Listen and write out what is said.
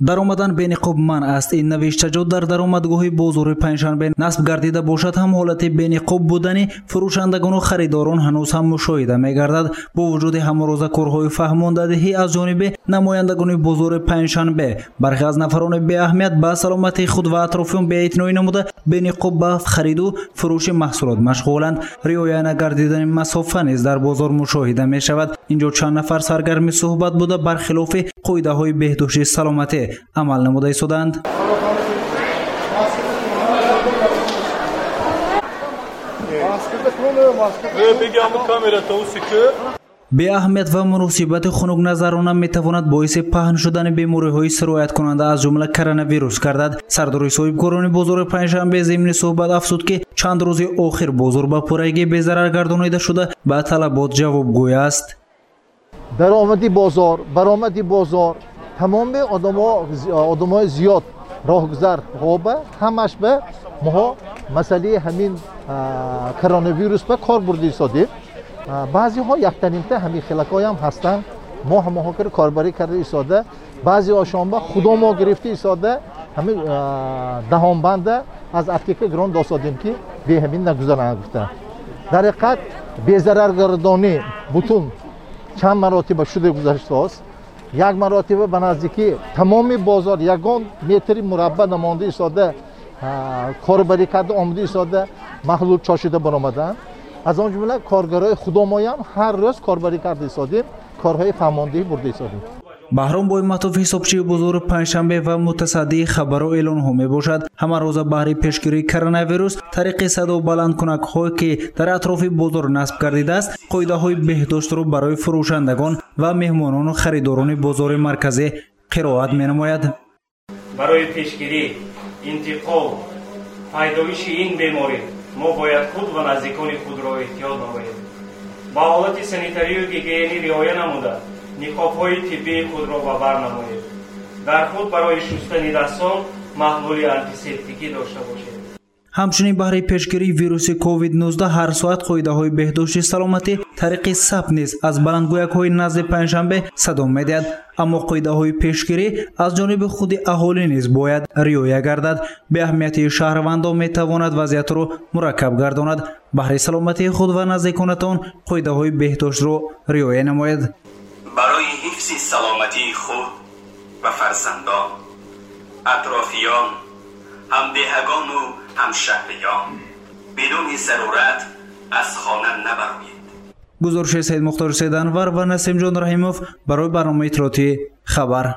даромадан бениқоб манъ аст. Ин навиштаҷот дар даромадгоҳи бозори панҷшанбе насб гардида бошад. Ҳам ҳолати бениқоб будани фурӯшандагону харидорон ҳанӯз ҳам мушоҳида мегардад. Бо вуҷуди ҳамрӯзакорҳои фаҳмондадиҳӣ аз ҷониби намояндагони бозори панҷшанбе. Бархе аз нафарони беаҳамият ба саломатии худ ва атрофиён беэътиноӣ намуда бениқоб ба хариду фурӯши маҳсулот машғуланд. Риоя нагардидани масофа низ дар бозор мушоҳида мешавад. Инҷо чанд нафар саргарми суҳбат буда бархилофи қоидаҳои беҳдошти саломатӣ амал намуда истодаанд беаҳамият ва муносибати хунукназарона метавонад боиси паҳн шудани бемориҳои сирояткунанда аз ҷумла коронавирус гардад. Сардори соҳибкорони бозори панҷшанбе зимни суҳбат афзуд ки чанд рӯзи охир бозор ба пуррагӣ безарар гардонида шуда ба талабот ҷавобгӯй аст даромади бозор баромади бозор. Тамоми одамои зиёд роҳгузар. Ҳоба ҳамаш ба моҳо масъалаи ҳамин коронавирус ба кор бурда истодем баъзеҳо яктанимта ҳамин хелакҳоям ҳастанд. Мо ҳамаҳо кар корбарӣ карда истода. Баъзеҳо шонба худо мо гирифта истода. Ҳамин даҳонбанда аз аптека гирон досодем ки бе ҳамин нагузаранд гуфта дар ҳақиқат безараргардонӣ бутун чанд маротиба шуда гузаштааст як маротиба ба наздики тамоми бозор ягон метри мурабба намонда истода корбарӣ карда омада истода маҳлул чошида баромаданд аз он ҷумла коргарои худомоям ҳар рӯз корбарӣ карда истодем корҳои фаҳмондиҳӣ бурда истодем баҳром боиматов ҳисобчии бозори панҷшанбе ва мутасаддии хабаро эълонҳо мебошад ҳамарӯза баҳри пешгирии коронавирус тариқи садобаландкунакҳое ки дар атрофи бозор насб гардидааст қоидаҳои беҳдоштро барои фурӯшандагон ва меҳмонону харидорони бозори марказӣ қироат менамояд барои пешгирӣ интиқол пайдоиши ин беморӣ мо бояд худ ва наздикони худро эҳтиёт намоем. Ба ҳолати санитарию гигиенӣ риоя намуда ниқобҳои тиббии худро ба бар намоед. Дар худ барои шустани дастон маҳлули антисептикӣ дошта бошед. Ҳамчунин баҳри пешгирии вируси covid-19 ҳар соат қоидаҳои беҳдошти саломатӣ тариқи саб низ аз баландгӯякҳои назди панҷшанбе садо медиҳад. Аммо қоидаҳои пешгирӣ аз ҷониби худи аҳолӣ низ бояд риоя гардад. Беаҳамияти шаҳрвандон метавонад вазъиятро мураккаб гардонад. Баҳри саломатии худ ва наздиконатон қоидаҳои беҳдоштро риоя намоед برای حفظ سلامتی خود و فرزندان اطرافیان همدهگان و همشهریان بدون ضرورت از خانه نبروید گزارش سید مختار سید انور و نسیم جان رحیموف برای برنامه اطلاعاتی خبر